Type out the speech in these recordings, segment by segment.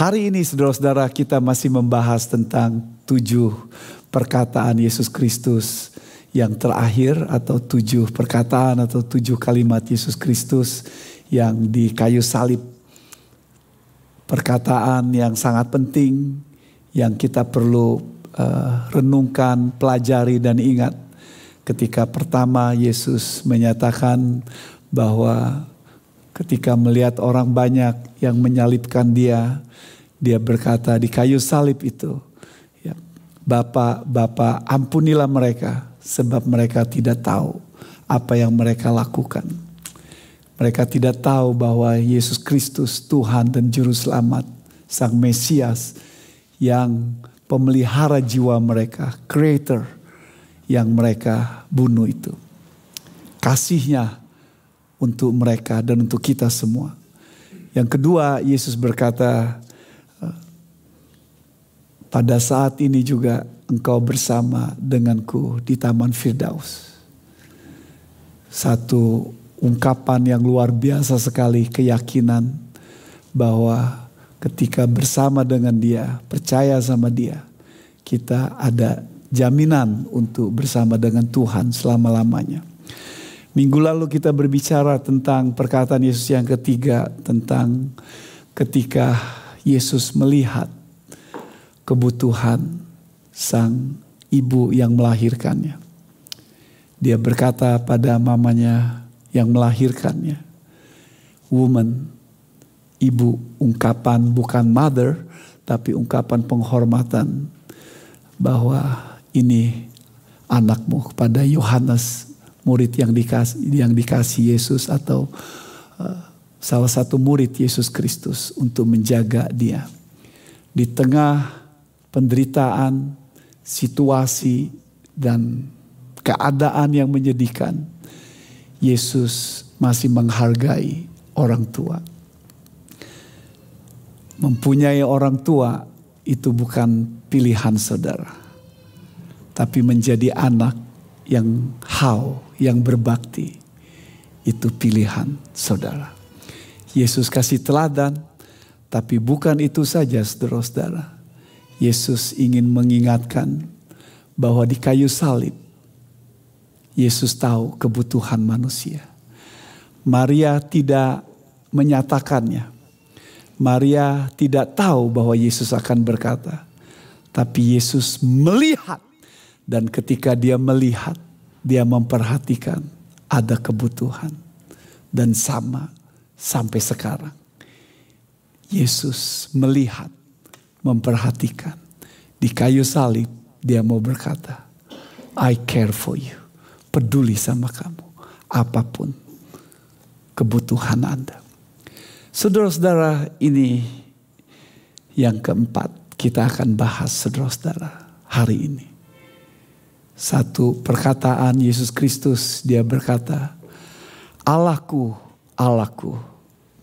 Hari ini saudara-saudara kita masih membahas tentang tujuh perkataan Yesus Kristus yang terakhir atau tujuh perkataan atau tujuh kalimat Yesus Kristus yang di kayu salib. Perkataan yang sangat penting yang kita perlu uh, renungkan, pelajari dan ingat ketika pertama Yesus menyatakan bahwa ketika melihat orang banyak yang menyalibkan dia, dia berkata di kayu salib itu, ya, Bapak, Bapak ampunilah mereka sebab mereka tidak tahu apa yang mereka lakukan. Mereka tidak tahu bahwa Yesus Kristus Tuhan dan Juru Selamat, Sang Mesias yang pemelihara jiwa mereka, creator yang mereka bunuh itu. Kasihnya untuk mereka dan untuk kita semua. Yang kedua, Yesus berkata, eh, pada saat ini juga engkau bersama denganku di Taman Firdaus. Satu ungkapan yang luar biasa sekali, keyakinan bahwa ketika bersama dengan dia, percaya sama dia, kita ada jaminan untuk bersama dengan Tuhan selama-lamanya. Minggu lalu kita berbicara tentang perkataan Yesus yang ketiga tentang ketika Yesus melihat kebutuhan sang ibu yang melahirkannya. Dia berkata pada mamanya yang melahirkannya, "Woman, ibu, ungkapan bukan mother, tapi ungkapan penghormatan bahwa ini anakmu kepada Yohanes murid yang dikasih yang dikasih Yesus atau uh, salah satu murid Yesus Kristus untuk menjaga dia di tengah penderitaan, situasi dan keadaan yang menyedihkan. Yesus masih menghargai orang tua. Mempunyai orang tua itu bukan pilihan saudara, tapi menjadi anak yang how, yang berbakti, itu pilihan saudara. Yesus kasih teladan, tapi bukan itu saja saudara-saudara. Yesus ingin mengingatkan bahwa di kayu salib, Yesus tahu kebutuhan manusia. Maria tidak menyatakannya. Maria tidak tahu bahwa Yesus akan berkata. Tapi Yesus melihat dan ketika dia melihat, dia memperhatikan ada kebutuhan. Dan sama sampai sekarang. Yesus melihat, memperhatikan. Di kayu salib dia mau berkata, I care for you. Peduli sama kamu. Apa pun kebutuhan Anda. Saudara-saudara ini yang keempat kita akan bahas saudara-saudara hari ini satu perkataan Yesus Kristus. Dia berkata, Allahku, Allahku,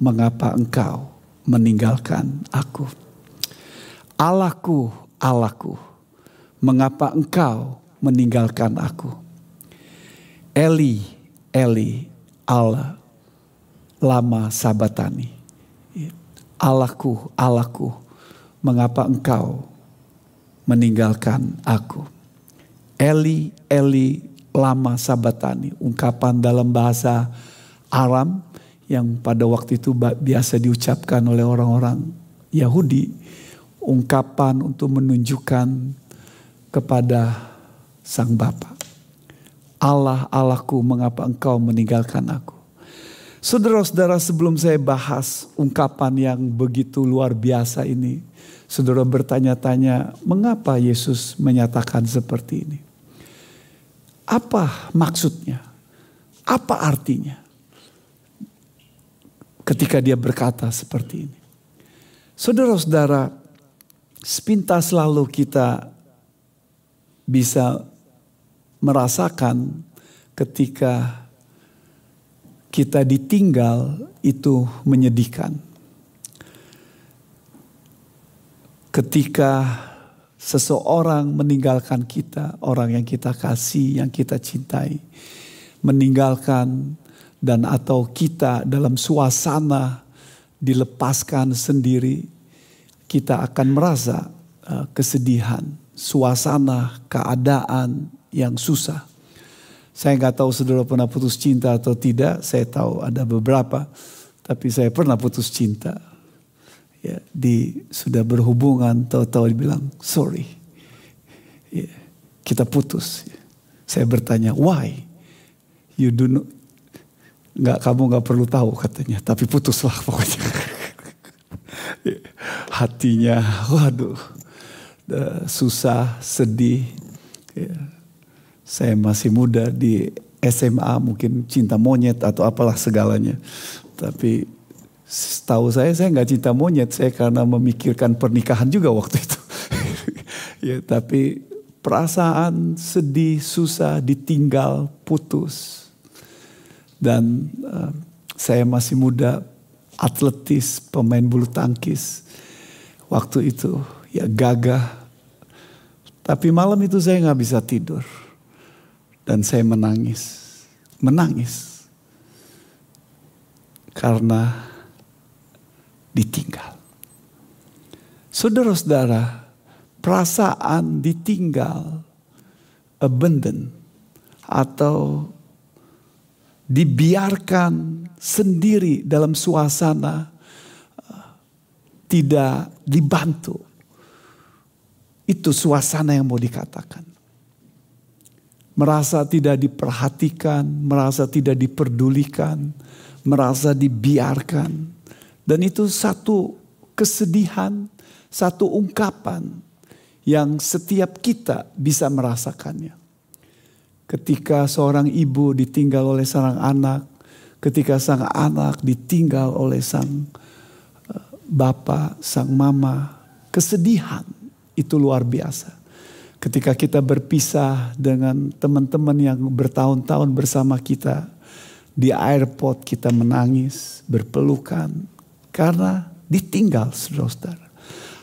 mengapa engkau meninggalkan aku? Allahku, Allahku, mengapa engkau meninggalkan aku? Eli, Eli, Allah, lama sabatani. Allahku, Allahku, mengapa engkau meninggalkan aku? Eli, Eli, lama sabatani. Ungkapan dalam bahasa Aram yang pada waktu itu biasa diucapkan oleh orang-orang Yahudi. Ungkapan untuk menunjukkan kepada sang Bapa. Allah, Allahku, mengapa engkau meninggalkan aku? Saudara-saudara sebelum saya bahas ungkapan yang begitu luar biasa ini. Saudara bertanya-tanya mengapa Yesus menyatakan seperti ini? Apa maksudnya? Apa artinya? Ketika dia berkata seperti ini. Saudara-saudara, sepintas lalu kita bisa merasakan ketika kita ditinggal itu menyedihkan. Ketika seseorang meninggalkan kita, orang yang kita kasih, yang kita cintai, meninggalkan dan atau kita dalam suasana dilepaskan sendiri, kita akan merasa uh, kesedihan, suasana, keadaan yang susah. Saya nggak tahu saudara pernah putus cinta atau tidak. Saya tahu ada beberapa, tapi saya pernah putus cinta. Ya, di sudah berhubungan, tahu-tahu dibilang sorry. Ya, kita putus. Saya bertanya, why? You do not, nggak kamu nggak perlu tahu katanya, tapi putuslah pokoknya. Hatinya, waduh, susah, sedih. Ya. Saya masih muda di SMA mungkin cinta monyet atau apalah segalanya. Tapi setahu saya saya nggak cinta monyet saya karena memikirkan pernikahan juga waktu itu. ya tapi perasaan sedih, susah, ditinggal, putus. Dan uh, saya masih muda, atletis, pemain bulu tangkis. Waktu itu ya gagah. Tapi malam itu saya nggak bisa tidur. Dan saya menangis. Menangis. Karena ditinggal. Saudara-saudara, perasaan ditinggal, abandon, atau dibiarkan sendiri dalam suasana tidak dibantu. Itu suasana yang mau dikatakan. Merasa tidak diperhatikan, merasa tidak diperdulikan, merasa dibiarkan. Dan itu satu kesedihan, satu ungkapan yang setiap kita bisa merasakannya. Ketika seorang ibu ditinggal oleh seorang anak, ketika sang anak ditinggal oleh sang eh, bapak, sang mama, kesedihan itu luar biasa. Ketika kita berpisah dengan teman-teman yang bertahun-tahun bersama kita di airport kita menangis, berpelukan karena ditinggal saudara-saudara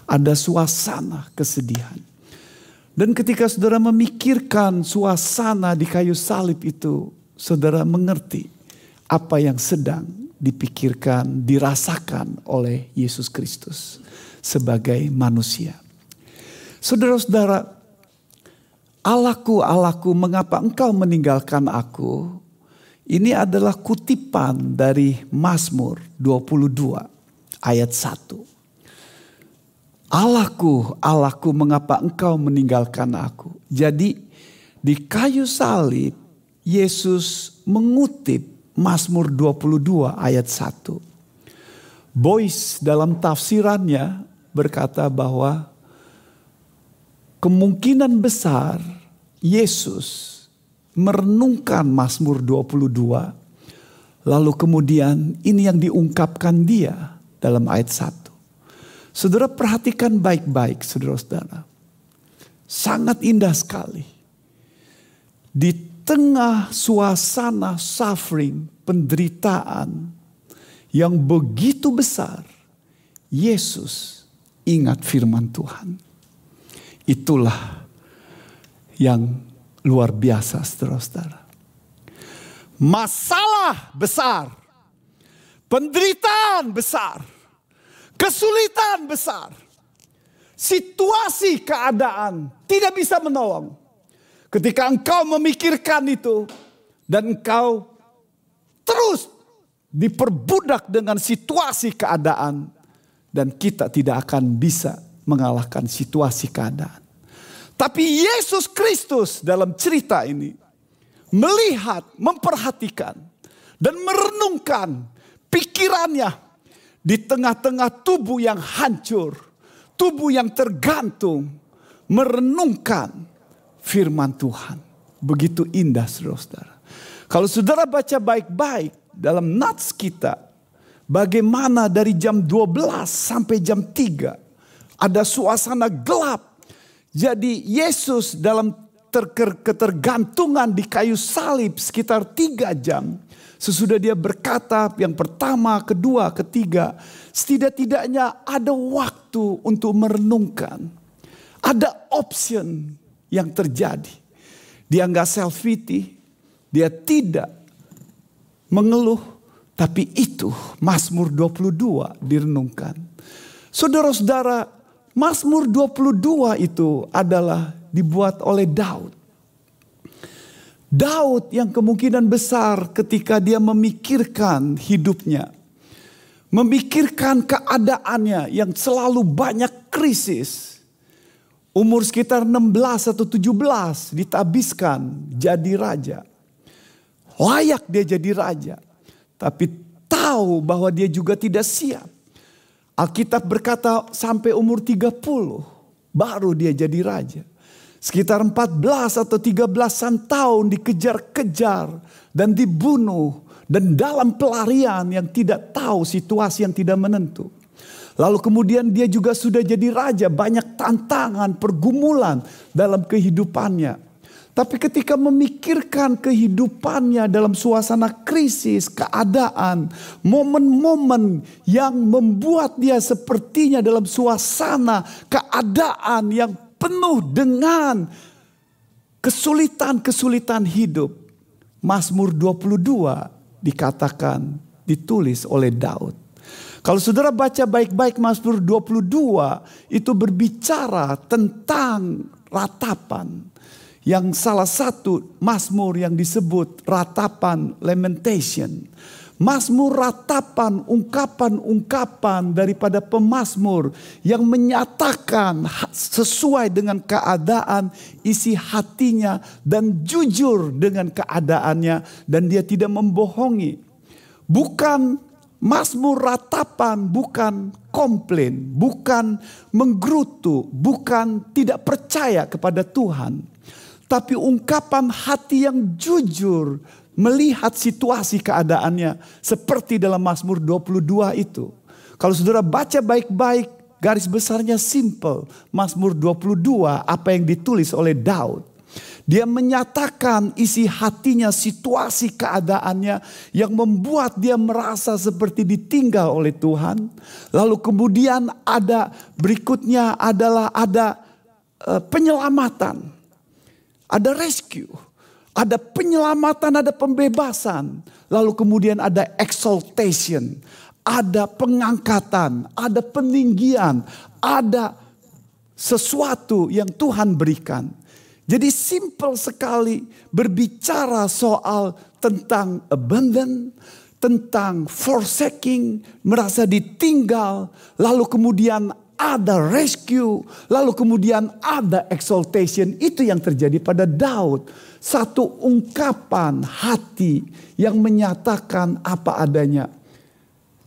ada suasana kesedihan. Dan ketika saudara memikirkan suasana di kayu salib itu, saudara mengerti apa yang sedang dipikirkan, dirasakan oleh Yesus Kristus sebagai manusia. Saudara-saudara, Allahku, Allahku, mengapa engkau meninggalkan aku? Ini adalah kutipan dari Mazmur 22 ayat 1. Allahku, Allahku mengapa engkau meninggalkan aku. Jadi di kayu salib Yesus mengutip Mazmur 22 ayat 1. Boyce dalam tafsirannya berkata bahwa kemungkinan besar Yesus merenungkan Mazmur 22 lalu kemudian ini yang diungkapkan dia dalam ayat 1. Saudara perhatikan baik-baik saudara-saudara. Sangat indah sekali. Di tengah suasana suffering, penderitaan yang begitu besar. Yesus ingat firman Tuhan. Itulah yang luar biasa saudara-saudara. Masalah besar. Penderitaan besar kesulitan besar, situasi keadaan tidak bisa menolong. Ketika engkau memikirkan itu dan engkau terus diperbudak dengan situasi keadaan dan kita tidak akan bisa mengalahkan situasi keadaan. Tapi Yesus Kristus dalam cerita ini melihat, memperhatikan dan merenungkan pikirannya di tengah-tengah tubuh yang hancur, tubuh yang tergantung, merenungkan firman Tuhan. Begitu indah saudara-saudara. Kalau saudara baca baik-baik dalam nats kita, bagaimana dari jam 12 sampai jam 3 ada suasana gelap. Jadi Yesus dalam ketergantungan di kayu salib sekitar tiga jam. Sesudah dia berkata yang pertama, kedua, ketiga. Setidak-tidaknya ada waktu untuk merenungkan. Ada option yang terjadi. Dia nggak self-pity. Dia tidak mengeluh. Tapi itu Mazmur 22 direnungkan. Saudara-saudara, Mazmur 22 itu adalah dibuat oleh Daud. Daud yang kemungkinan besar ketika dia memikirkan hidupnya, memikirkan keadaannya yang selalu banyak krisis. Umur sekitar 16 atau 17 ditabiskan jadi raja. Layak dia jadi raja. Tapi tahu bahwa dia juga tidak siap. Alkitab berkata sampai umur 30 baru dia jadi raja. Sekitar 14 atau 13 tahun dikejar-kejar dan dibunuh. Dan dalam pelarian yang tidak tahu situasi yang tidak menentu. Lalu kemudian dia juga sudah jadi raja. Banyak tantangan, pergumulan dalam kehidupannya. Tapi ketika memikirkan kehidupannya dalam suasana krisis, keadaan, momen-momen yang membuat dia sepertinya dalam suasana keadaan yang penuh dengan kesulitan-kesulitan hidup. Mazmur 22 dikatakan ditulis oleh Daud. Kalau saudara baca baik-baik Mazmur 22 itu berbicara tentang ratapan. Yang salah satu Mazmur yang disebut ratapan lamentation. Mazmur ratapan, ungkapan-ungkapan daripada pemazmur yang menyatakan sesuai dengan keadaan isi hatinya dan jujur dengan keadaannya dan dia tidak membohongi. Bukan Mazmur ratapan bukan komplain, bukan menggerutu, bukan tidak percaya kepada Tuhan. Tapi ungkapan hati yang jujur melihat situasi keadaannya seperti dalam Mazmur 22 itu. Kalau saudara baca baik-baik garis besarnya simple. Mazmur 22 apa yang ditulis oleh Daud. Dia menyatakan isi hatinya, situasi keadaannya yang membuat dia merasa seperti ditinggal oleh Tuhan. Lalu kemudian ada berikutnya adalah ada uh, penyelamatan. Ada rescue ada penyelamatan, ada pembebasan. Lalu kemudian ada exaltation. Ada pengangkatan, ada peninggian, ada sesuatu yang Tuhan berikan. Jadi simple sekali berbicara soal tentang abundant, tentang forsaking, merasa ditinggal, lalu kemudian ada rescue, lalu kemudian ada exaltation. Itu yang terjadi pada Daud satu ungkapan hati yang menyatakan apa adanya.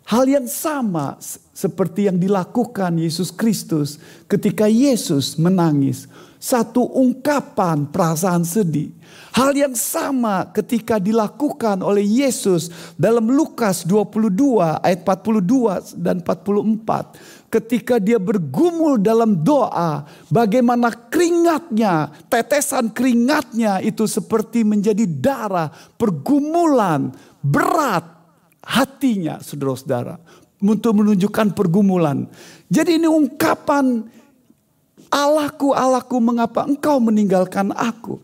Hal yang sama seperti yang dilakukan Yesus Kristus ketika Yesus menangis. Satu ungkapan perasaan sedih. Hal yang sama ketika dilakukan oleh Yesus dalam Lukas 22 ayat 42 dan 44 ketika dia bergumul dalam doa, bagaimana keringatnya, tetesan keringatnya itu seperti menjadi darah, pergumulan berat hatinya, saudara-saudara, untuk menunjukkan pergumulan. Jadi ini ungkapan Allahku, Allahku, mengapa engkau meninggalkan aku?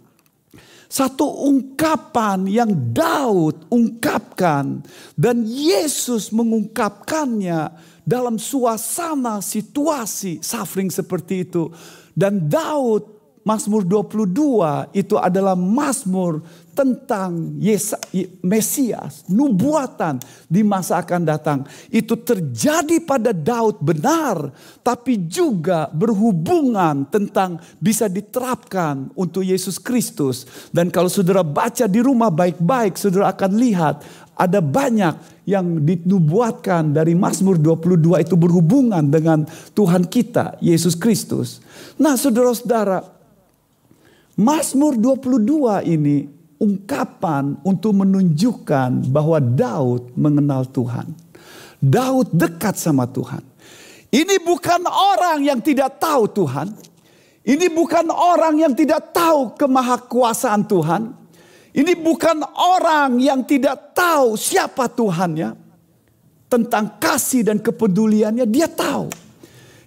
Satu ungkapan yang Daud ungkapkan dan Yesus mengungkapkannya dalam suasana situasi suffering seperti itu. Dan Daud Mazmur 22 itu adalah Mazmur tentang Yesa, Mesias, nubuatan di masa akan datang. Itu terjadi pada Daud benar, tapi juga berhubungan tentang bisa diterapkan untuk Yesus Kristus. Dan kalau saudara baca di rumah baik-baik, saudara akan lihat ada banyak yang dinubuatkan dari Mazmur 22 itu berhubungan dengan Tuhan kita, Yesus Kristus. Nah saudara-saudara, Mazmur 22 ini ungkapan untuk menunjukkan bahwa Daud mengenal Tuhan. Daud dekat sama Tuhan. Ini bukan orang yang tidak tahu Tuhan. Ini bukan orang yang tidak tahu kemahakuasaan Tuhan. Ini bukan orang yang tidak tahu siapa Tuhannya. Tentang kasih dan kepeduliannya dia tahu.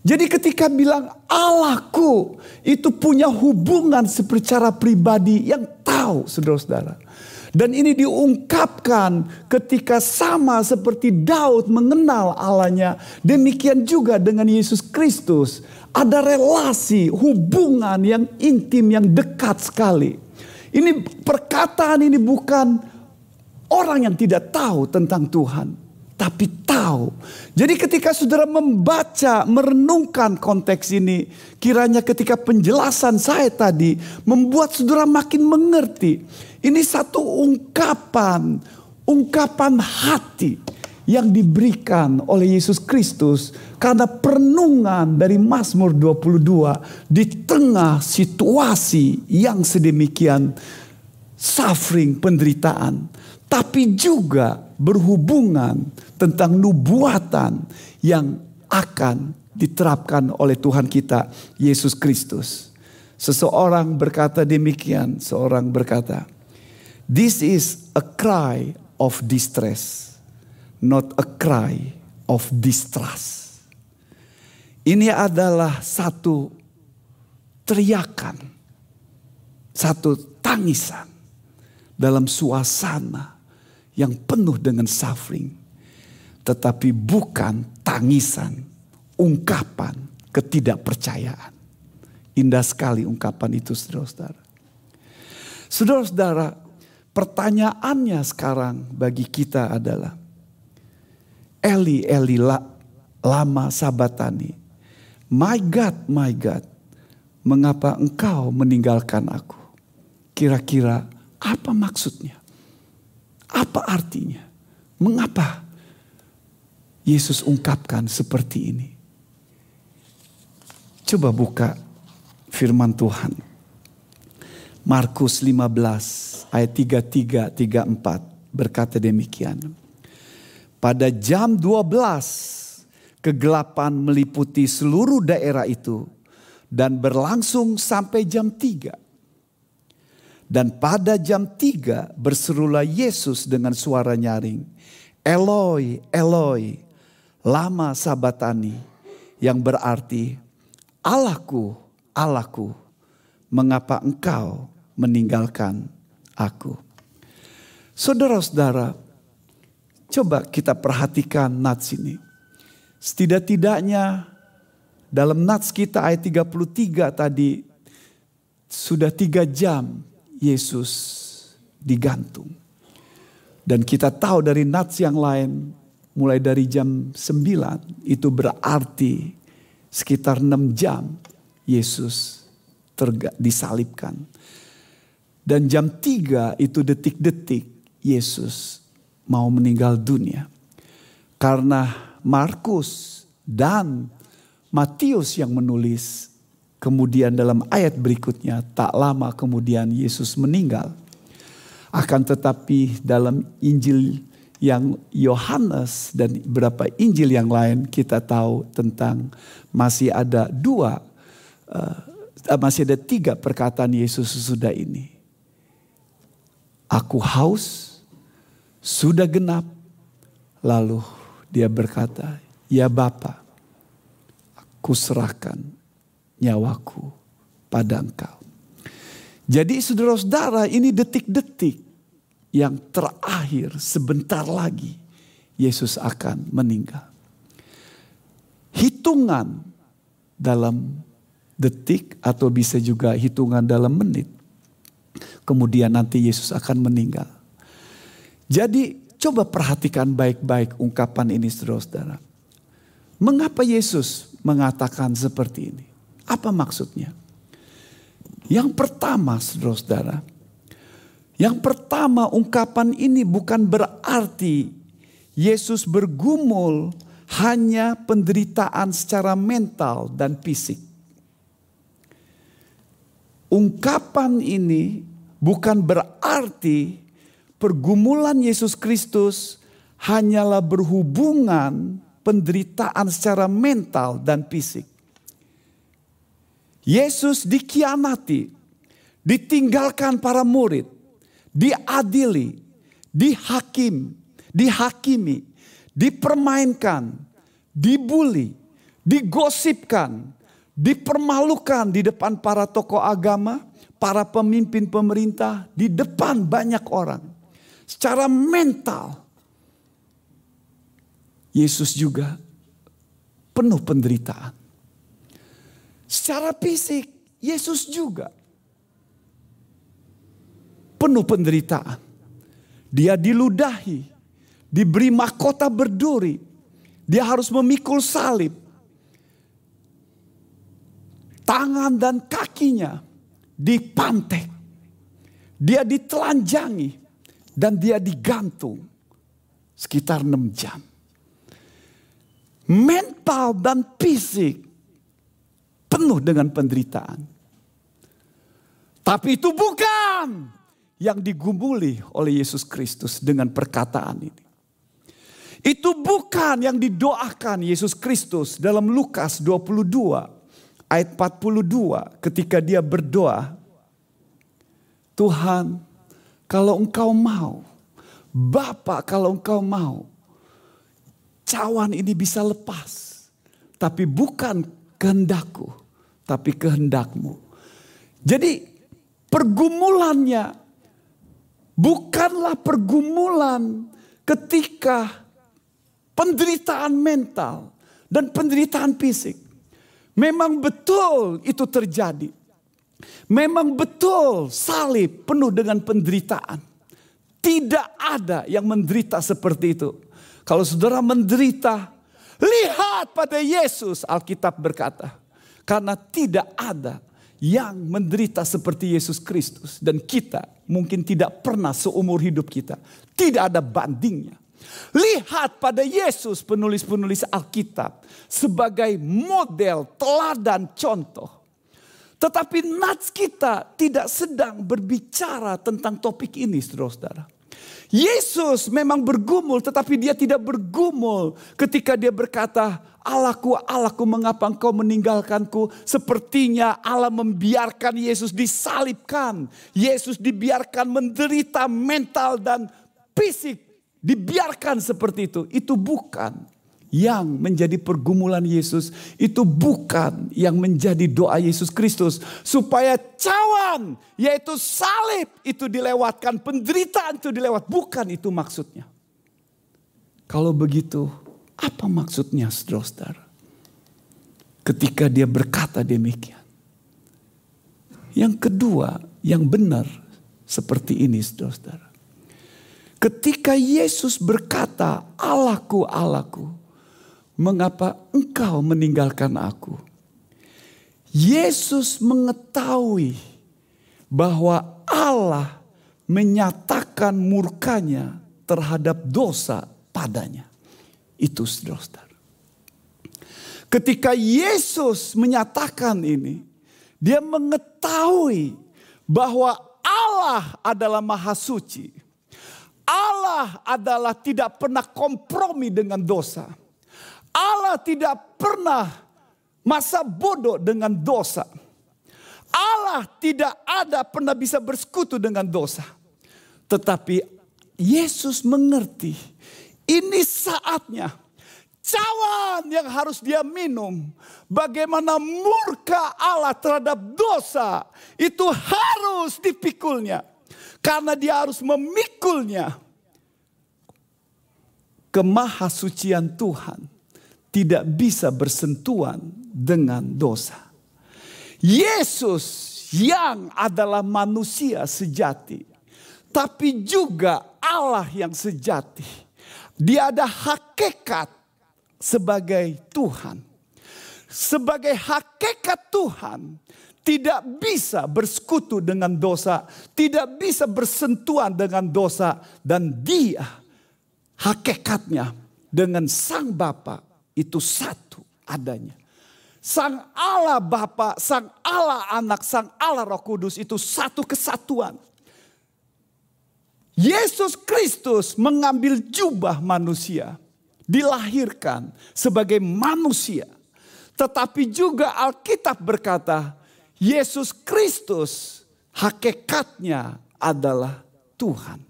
Jadi ketika bilang Allahku itu punya hubungan secara pribadi yang tahu saudara-saudara. Dan ini diungkapkan ketika sama seperti Daud mengenal Allahnya. Demikian juga dengan Yesus Kristus. Ada relasi, hubungan yang intim, yang dekat sekali. Ini perkataan ini bukan orang yang tidak tahu tentang Tuhan tapi tahu. Jadi ketika saudara membaca, merenungkan konteks ini, kiranya ketika penjelasan saya tadi membuat saudara makin mengerti. Ini satu ungkapan, ungkapan hati yang diberikan oleh Yesus Kristus karena perenungan dari Mazmur 22 di tengah situasi yang sedemikian suffering penderitaan tapi juga berhubungan tentang nubuatan yang akan diterapkan oleh Tuhan kita Yesus Kristus. Seseorang berkata demikian, seorang berkata, "This is a cry of distress, not a cry of distrust." Ini adalah satu teriakan, satu tangisan dalam suasana yang penuh dengan suffering. Tetapi bukan tangisan, ungkapan ketidakpercayaan. Indah sekali ungkapan itu saudara-saudara. Saudara-saudara, pertanyaannya sekarang bagi kita adalah Eli, Eli lama sabatani. My God, my God, mengapa engkau meninggalkan aku? Kira-kira apa maksudnya? Apa artinya? Mengapa Yesus ungkapkan seperti ini? Coba buka firman Tuhan. Markus 15 ayat 33 34 berkata demikian. Pada jam 12 kegelapan meliputi seluruh daerah itu dan berlangsung sampai jam 3. Dan pada jam tiga berserulah Yesus dengan suara nyaring. Eloi, Eloi, lama sabatani. Yang berarti Allahku, Allahku, mengapa engkau meninggalkan aku. Saudara-saudara, coba kita perhatikan nats ini. Setidak-tidaknya dalam nats kita ayat 33 tadi sudah tiga jam Yesus digantung. Dan kita tahu dari nats yang lain mulai dari jam 9 itu berarti sekitar 6 jam Yesus disalibkan. Dan jam 3 itu detik-detik Yesus mau meninggal dunia. Karena Markus dan Matius yang menulis Kemudian dalam ayat berikutnya tak lama kemudian Yesus meninggal. Akan tetapi dalam Injil yang Yohanes dan beberapa Injil yang lain kita tahu tentang masih ada dua, uh, masih ada tiga perkataan Yesus sesudah ini. Aku haus, sudah genap. Lalu dia berkata, ya Bapa, aku serahkan nyawaku pada engkau. Jadi saudara-saudara ini detik-detik yang terakhir sebentar lagi Yesus akan meninggal. Hitungan dalam detik atau bisa juga hitungan dalam menit. Kemudian nanti Yesus akan meninggal. Jadi coba perhatikan baik-baik ungkapan ini saudara-saudara. Mengapa Yesus mengatakan seperti ini? Apa maksudnya? Yang pertama, saudara-saudara, yang pertama ungkapan ini bukan berarti Yesus bergumul hanya penderitaan secara mental dan fisik. Ungkapan ini bukan berarti pergumulan Yesus Kristus hanyalah berhubungan penderitaan secara mental dan fisik. Yesus dikianati, ditinggalkan para murid, diadili, dihakim, dihakimi, dipermainkan, dibully, digosipkan, dipermalukan di depan para tokoh agama, para pemimpin pemerintah, di depan banyak orang. secara mental. Yesus juga penuh penderitaan. Secara fisik, Yesus juga penuh penderitaan. Dia diludahi, diberi mahkota berduri. Dia harus memikul salib. Tangan dan kakinya dipantek. Dia ditelanjangi dan dia digantung sekitar enam jam. Mental dan fisik penuh dengan penderitaan. Tapi itu bukan yang digumuli oleh Yesus Kristus dengan perkataan ini. Itu bukan yang didoakan Yesus Kristus dalam Lukas 22 ayat 42 ketika dia berdoa. Tuhan kalau engkau mau, Bapak kalau engkau mau, cawan ini bisa lepas. Tapi bukan kehendakku, tapi kehendakmu. Jadi pergumulannya bukanlah pergumulan ketika penderitaan mental dan penderitaan fisik. Memang betul itu terjadi. Memang betul salib penuh dengan penderitaan. Tidak ada yang menderita seperti itu. Kalau saudara menderita, lihat pada Yesus Alkitab berkata. Karena tidak ada yang menderita seperti Yesus Kristus. Dan kita mungkin tidak pernah seumur hidup kita. Tidak ada bandingnya. Lihat pada Yesus penulis-penulis Alkitab sebagai model, teladan, contoh. Tetapi nats kita tidak sedang berbicara tentang topik ini saudara-saudara. Yesus memang bergumul tetapi dia tidak bergumul ketika dia berkata Allahku, Allahku mengapa engkau meninggalkanku. Sepertinya Allah membiarkan Yesus disalibkan. Yesus dibiarkan menderita mental dan fisik dibiarkan seperti itu, itu bukan yang menjadi pergumulan Yesus. Itu bukan yang menjadi doa Yesus Kristus. Supaya cawan yaitu salib itu dilewatkan. Penderitaan itu dilewat. Bukan itu maksudnya. Kalau begitu apa maksudnya saudara-saudara? Ketika dia berkata demikian. Yang kedua yang benar seperti ini saudara-saudara. Ketika Yesus berkata, Allahku, Allahku, mengapa engkau meninggalkan aku? Yesus mengetahui bahwa Allah menyatakan murkanya terhadap dosa padanya. Itu saudara Ketika Yesus menyatakan ini, dia mengetahui bahwa Allah adalah maha suci Allah adalah tidak pernah kompromi dengan dosa. Allah tidak pernah masa bodoh dengan dosa. Allah tidak ada pernah bisa bersekutu dengan dosa. Tetapi Yesus mengerti ini saatnya cawan yang harus dia minum. Bagaimana murka Allah terhadap dosa itu harus dipikulnya. Karena dia harus memikulnya. Kemahasucian Tuhan tidak bisa bersentuhan dengan dosa. Yesus yang adalah manusia sejati. Tapi juga Allah yang sejati. Dia ada hakikat sebagai Tuhan. Sebagai hakikat Tuhan, tidak bisa bersekutu dengan dosa, tidak bisa bersentuhan dengan dosa dan dia hakikatnya dengan sang Bapa itu satu adanya. Sang Allah Bapa, sang Allah Anak, sang Allah Roh Kudus itu satu kesatuan. Yesus Kristus mengambil jubah manusia, dilahirkan sebagai manusia. Tetapi juga Alkitab berkata, Yesus Kristus hakikatnya adalah Tuhan.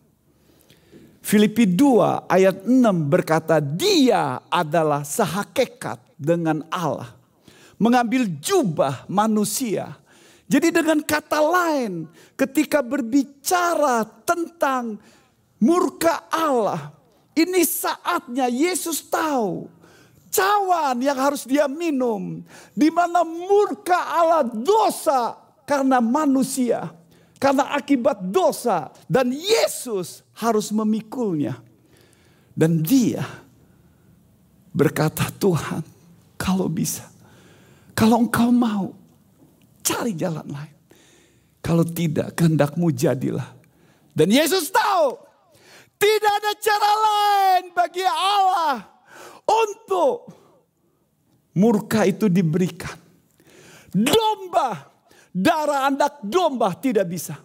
Filipi 2 ayat 6 berkata dia adalah sehakikat dengan Allah. Mengambil jubah manusia. Jadi dengan kata lain ketika berbicara tentang murka Allah. Ini saatnya Yesus tahu cawan yang harus dia minum. Di mana murka Allah dosa karena manusia. Karena akibat dosa. Dan Yesus harus memikulnya. Dan dia berkata Tuhan kalau bisa. Kalau engkau mau cari jalan lain. Kalau tidak kehendakmu jadilah. Dan Yesus tahu tidak ada cara lain bagi Allah untuk murka itu diberikan. Domba, darah anak domba tidak bisa.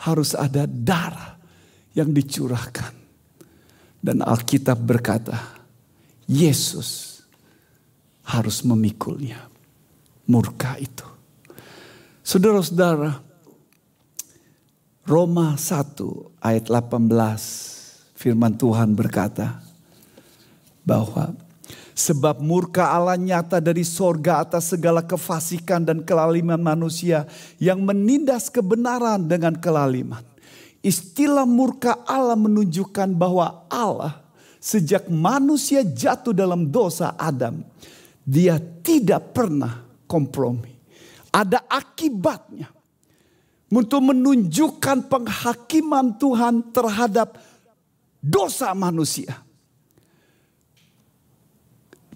Harus ada darah yang dicurahkan. Dan Alkitab berkata, Yesus harus memikulnya. Murka itu. Saudara-saudara, Roma 1 ayat 18 firman Tuhan berkata bahwa sebab murka Allah nyata dari sorga atas segala kefasikan dan kelaliman manusia yang menindas kebenaran dengan kelaliman. Istilah murka Allah menunjukkan bahwa Allah sejak manusia jatuh dalam dosa Adam, dia tidak pernah kompromi. Ada akibatnya untuk menunjukkan penghakiman Tuhan terhadap dosa manusia.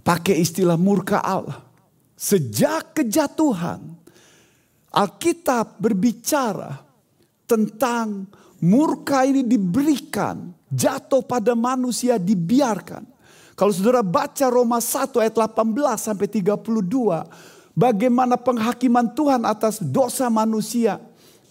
Pakai istilah murka Allah. Sejak kejatuhan, Alkitab berbicara tentang murka ini diberikan, jatuh pada manusia dibiarkan. Kalau saudara baca Roma 1 ayat 18 sampai 32, bagaimana penghakiman Tuhan atas dosa manusia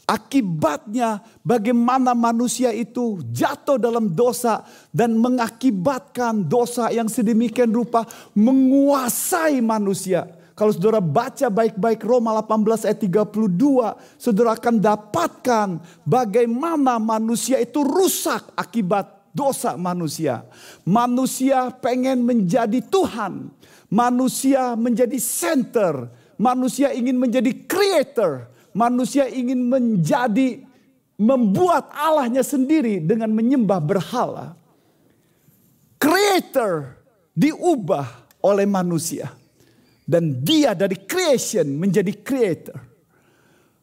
Akibatnya bagaimana manusia itu jatuh dalam dosa dan mengakibatkan dosa yang sedemikian rupa menguasai manusia. Kalau saudara baca baik-baik Roma 18 ayat 32, saudara akan dapatkan bagaimana manusia itu rusak akibat dosa manusia. Manusia pengen menjadi Tuhan. Manusia menjadi center. Manusia ingin menjadi creator manusia ingin menjadi membuat Allahnya sendiri dengan menyembah berhala. Creator diubah oleh manusia. Dan dia dari creation menjadi creator.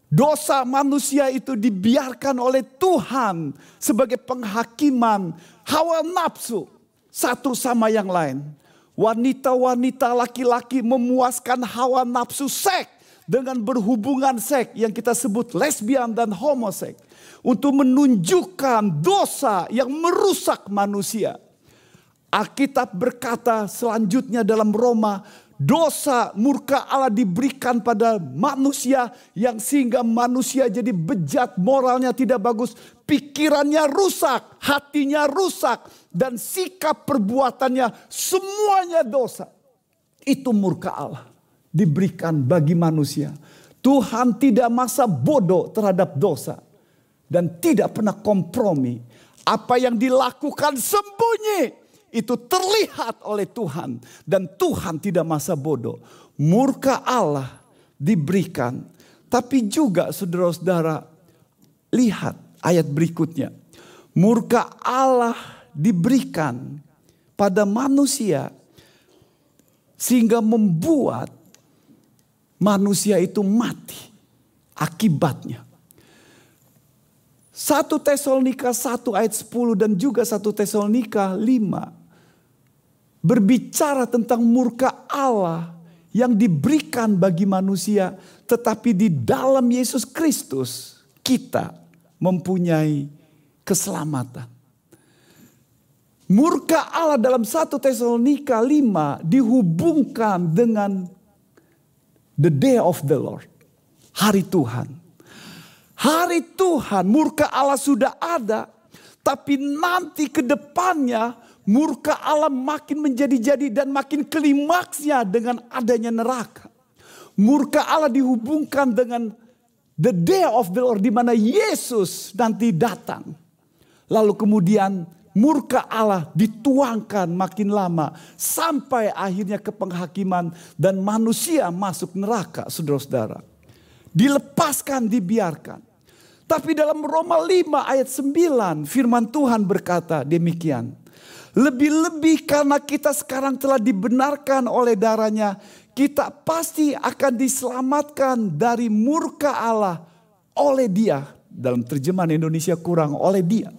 Dosa manusia itu dibiarkan oleh Tuhan sebagai penghakiman hawa nafsu satu sama yang lain. Wanita-wanita laki-laki memuaskan hawa nafsu seks dengan berhubungan seks yang kita sebut lesbian dan homoseks untuk menunjukkan dosa yang merusak manusia. Alkitab berkata selanjutnya dalam Roma, dosa murka Allah diberikan pada manusia yang sehingga manusia jadi bejat, moralnya tidak bagus, pikirannya rusak, hatinya rusak dan sikap perbuatannya semuanya dosa. Itu murka Allah diberikan bagi manusia. Tuhan tidak masa bodoh terhadap dosa dan tidak pernah kompromi. Apa yang dilakukan sembunyi itu terlihat oleh Tuhan dan Tuhan tidak masa bodoh. Murka Allah diberikan, tapi juga saudara-saudara lihat ayat berikutnya. Murka Allah diberikan pada manusia sehingga membuat manusia itu mati akibatnya. Satu Tesalonika 1 ayat 10 dan juga satu Tesalonika 5 berbicara tentang murka Allah yang diberikan bagi manusia tetapi di dalam Yesus Kristus kita mempunyai keselamatan. Murka Allah dalam satu Tesalonika 5 dihubungkan dengan The day of the Lord. Hari Tuhan. Hari Tuhan, murka Allah sudah ada. Tapi nanti ke depannya murka Allah makin menjadi-jadi dan makin klimaksnya dengan adanya neraka. Murka Allah dihubungkan dengan the day of the Lord di mana Yesus nanti datang. Lalu kemudian murka Allah dituangkan makin lama sampai akhirnya ke penghakiman dan manusia masuk neraka saudara-saudara. Dilepaskan, dibiarkan. Tapi dalam Roma 5 ayat 9 firman Tuhan berkata demikian. Lebih-lebih karena kita sekarang telah dibenarkan oleh darahnya. Kita pasti akan diselamatkan dari murka Allah oleh dia. Dalam terjemahan Indonesia kurang oleh dia.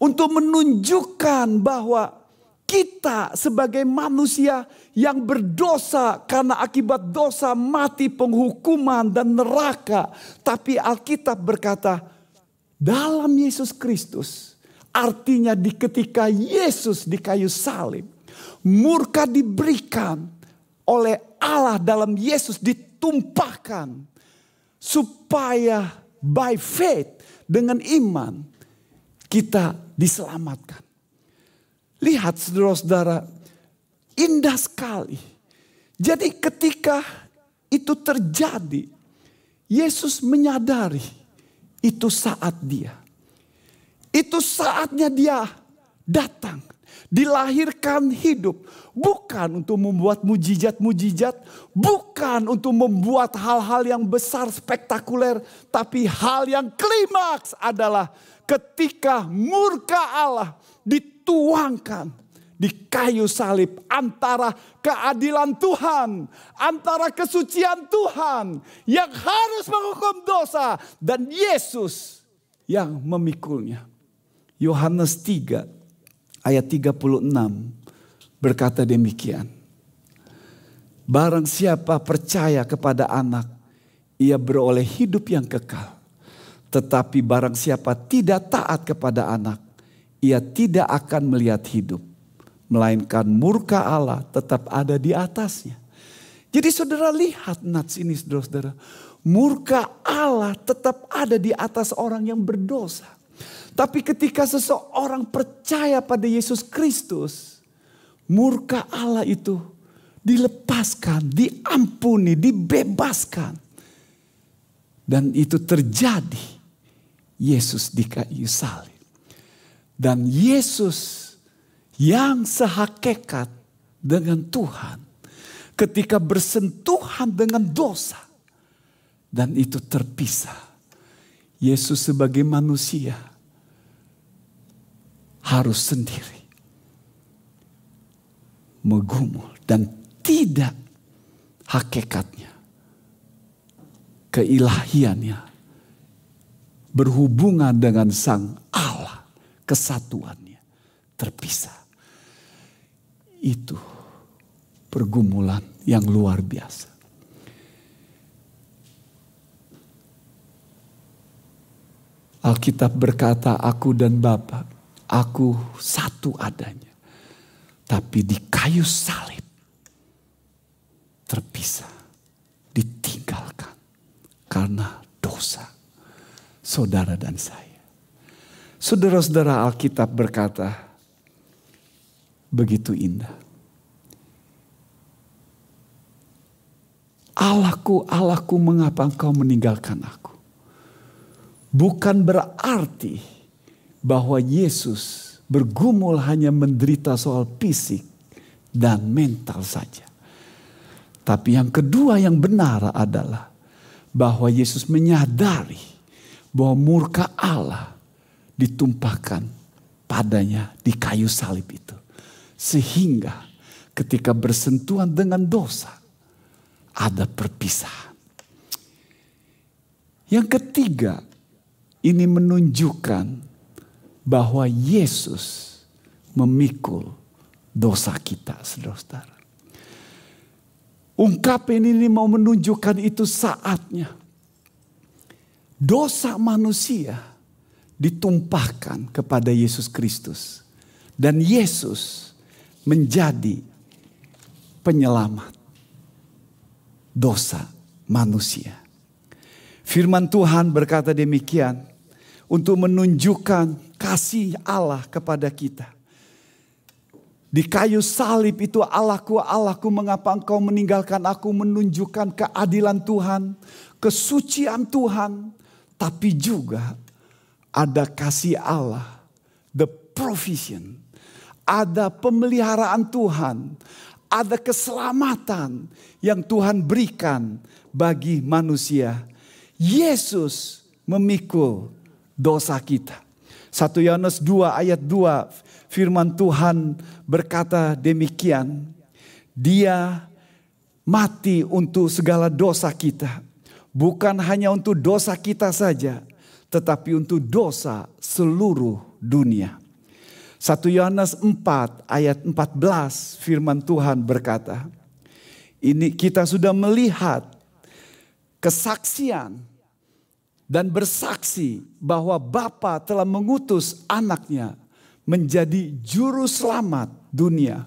Untuk menunjukkan bahwa kita sebagai manusia yang berdosa karena akibat dosa mati penghukuman dan neraka. Tapi Alkitab berkata dalam Yesus Kristus artinya di ketika Yesus di kayu salib murka diberikan oleh Allah dalam Yesus ditumpahkan supaya by faith dengan iman kita diselamatkan. Lihat saudara-saudara, indah sekali. Jadi ketika itu terjadi, Yesus menyadari itu saat dia. Itu saatnya dia datang, dilahirkan hidup. Bukan untuk membuat mujizat-mujizat, bukan untuk membuat hal-hal yang besar spektakuler, tapi hal yang klimaks adalah ketika murka Allah dituangkan di kayu salib antara keadilan Tuhan, antara kesucian Tuhan yang harus menghukum dosa dan Yesus yang memikulnya. Yohanes 3 ayat 36 berkata demikian. Barang siapa percaya kepada anak, ia beroleh hidup yang kekal. Tetapi barang siapa tidak taat kepada anak, ia tidak akan melihat hidup. Melainkan murka Allah tetap ada di atasnya. Jadi saudara lihat nats ini saudara-saudara. Murka Allah tetap ada di atas orang yang berdosa. Tapi ketika seseorang percaya pada Yesus Kristus, murka Allah itu dilepaskan, diampuni, dibebaskan. Dan itu terjadi. Yesus di kayu salib. Dan Yesus yang sehakikat dengan Tuhan ketika bersentuhan dengan dosa dan itu terpisah. Yesus sebagai manusia harus sendiri megumul dan tidak hakikatnya keilahiannya berhubungan dengan sang kesatuannya terpisah. Itu pergumulan yang luar biasa. Alkitab berkata, "Aku dan Bapa, aku satu adanya." Tapi di kayu salib terpisah, ditinggalkan karena dosa saudara dan saya. Saudara-saudara Alkitab berkata, begitu indah. Allahku, Allahku mengapa engkau meninggalkan aku? Bukan berarti bahwa Yesus bergumul hanya menderita soal fisik dan mental saja. Tapi yang kedua yang benar adalah bahwa Yesus menyadari bahwa murka Allah ditumpahkan padanya di kayu salib itu. Sehingga ketika bersentuhan dengan dosa ada perpisahan. Yang ketiga, ini menunjukkan bahwa Yesus memikul dosa kita, saudara-saudara. Ungkapan ini mau menunjukkan itu saatnya. Dosa manusia ditumpahkan kepada Yesus Kristus. Dan Yesus menjadi penyelamat dosa manusia. Firman Tuhan berkata demikian untuk menunjukkan kasih Allah kepada kita. Di kayu salib itu Allahku, Allahku mengapa engkau meninggalkan aku menunjukkan keadilan Tuhan, kesucian Tuhan. Tapi juga ada kasih Allah, the provision, ada pemeliharaan Tuhan, ada keselamatan yang Tuhan berikan bagi manusia. Yesus memikul dosa kita. 1 Yohanes 2 ayat 2 firman Tuhan berkata demikian. Dia mati untuk segala dosa kita. Bukan hanya untuk dosa kita saja, tetapi untuk dosa seluruh dunia. 1 Yohanes 4 ayat 14 firman Tuhan berkata, ini kita sudah melihat kesaksian dan bersaksi bahwa Bapa telah mengutus anaknya menjadi juru selamat dunia.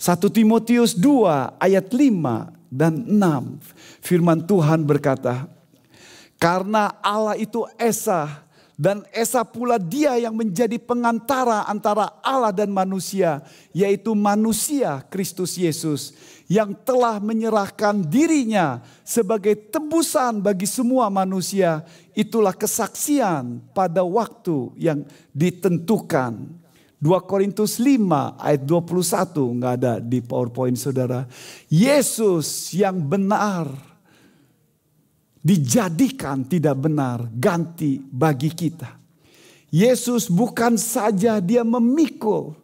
1 Timotius 2 ayat 5 dan 6 firman Tuhan berkata, karena Allah itu Esa dan Esa pula dia yang menjadi pengantara antara Allah dan manusia, yaitu manusia Kristus Yesus yang telah menyerahkan dirinya sebagai tebusan bagi semua manusia. Itulah kesaksian pada waktu yang ditentukan. 2 Korintus 5 ayat 21 nggak ada di PowerPoint saudara. Yesus yang benar dijadikan tidak benar ganti bagi kita. Yesus bukan saja dia memikul,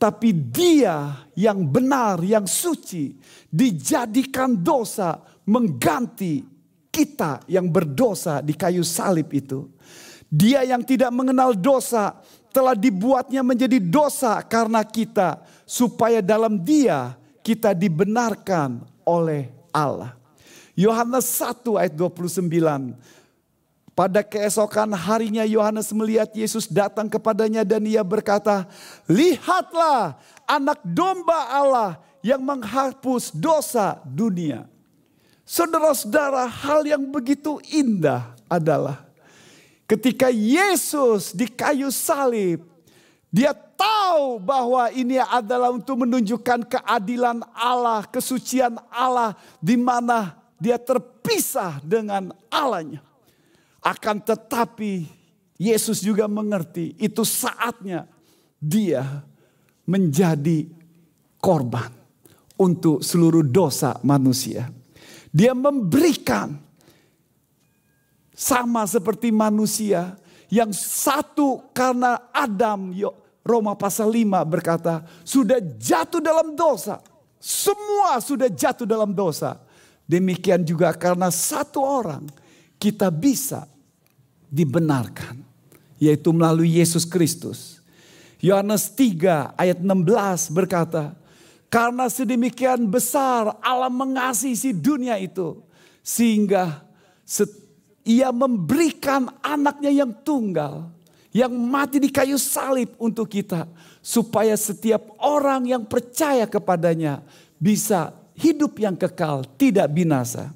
tapi dia yang benar, yang suci, dijadikan dosa mengganti kita yang berdosa di kayu salib itu. Dia yang tidak mengenal dosa telah dibuatnya menjadi dosa karena kita, supaya dalam dia kita dibenarkan oleh Allah. Yohanes 1 ayat 29. Pada keesokan harinya Yohanes melihat Yesus datang kepadanya dan ia berkata, "Lihatlah anak domba Allah yang menghapus dosa dunia." Saudara-saudara, hal yang begitu indah adalah ketika Yesus di kayu salib, dia tahu bahwa ini adalah untuk menunjukkan keadilan Allah, kesucian Allah di mana dia terpisah dengan Allahnya. Akan tetapi Yesus juga mengerti itu saatnya dia menjadi korban untuk seluruh dosa manusia. Dia memberikan sama seperti manusia yang satu karena Adam Roma pasal 5 berkata sudah jatuh dalam dosa. Semua sudah jatuh dalam dosa. Demikian juga karena satu orang kita bisa dibenarkan. Yaitu melalui Yesus Kristus. Yohanes 3 ayat 16 berkata. Karena sedemikian besar Allah mengasihi si dunia itu. Sehingga ia memberikan anaknya yang tunggal. Yang mati di kayu salib untuk kita. Supaya setiap orang yang percaya kepadanya bisa hidup yang kekal, tidak binasa.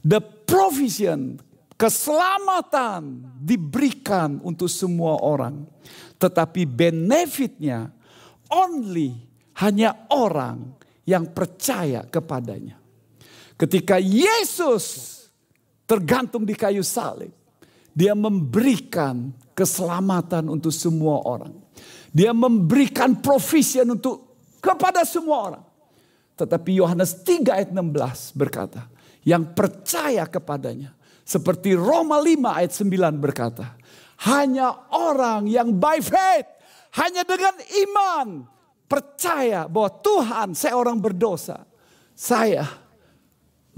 The provision, keselamatan diberikan untuk semua orang. Tetapi benefitnya only hanya orang yang percaya kepadanya. Ketika Yesus tergantung di kayu salib, dia memberikan keselamatan untuk semua orang. Dia memberikan provision untuk kepada semua orang. Tetapi Yohanes 3 ayat 16 berkata, yang percaya kepadanya. Seperti Roma 5 ayat 9 berkata, hanya orang yang by faith, hanya dengan iman, percaya bahwa Tuhan saya orang berdosa. Saya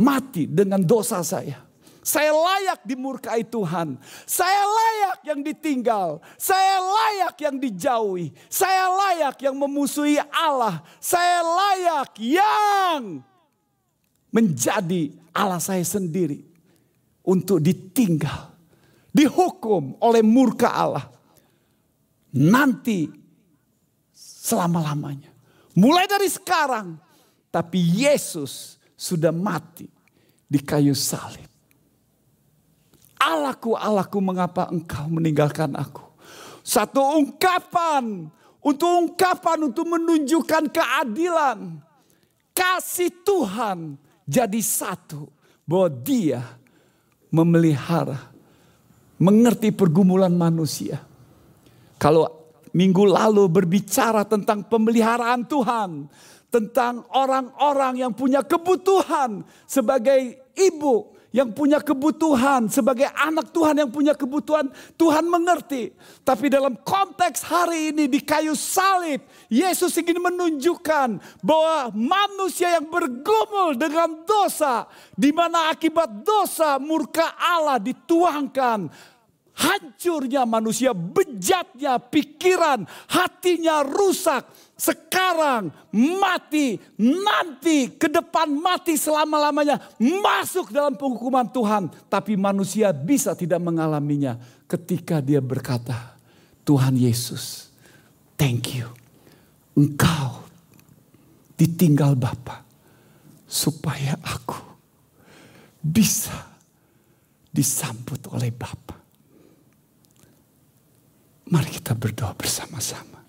mati dengan dosa saya. Saya layak dimurkai Tuhan. Saya layak yang ditinggal. Saya layak yang dijauhi. Saya layak yang memusuhi Allah. Saya layak yang menjadi Allah saya sendiri. Untuk ditinggal. Dihukum oleh murka Allah. Nanti selama-lamanya. Mulai dari sekarang. Tapi Yesus sudah mati di kayu salib. Allahku, Allahku mengapa engkau meninggalkan aku. Satu ungkapan, untuk ungkapan untuk menunjukkan keadilan. Kasih Tuhan jadi satu. Bahwa dia memelihara, mengerti pergumulan manusia. Kalau minggu lalu berbicara tentang pemeliharaan Tuhan. Tentang orang-orang yang punya kebutuhan sebagai ibu yang punya kebutuhan, sebagai anak Tuhan yang punya kebutuhan, Tuhan mengerti. Tapi dalam konteks hari ini di kayu salib, Yesus ingin menunjukkan bahwa manusia yang bergumul dengan dosa, di mana akibat dosa murka Allah dituangkan, hancurnya manusia, bejatnya pikiran, hatinya rusak, sekarang mati, nanti ke depan mati selama-lamanya masuk dalam penghukuman Tuhan. Tapi manusia bisa tidak mengalaminya ketika dia berkata, Tuhan Yesus, thank you. Engkau ditinggal Bapa supaya aku bisa disambut oleh Bapa. Mari kita berdoa bersama-sama.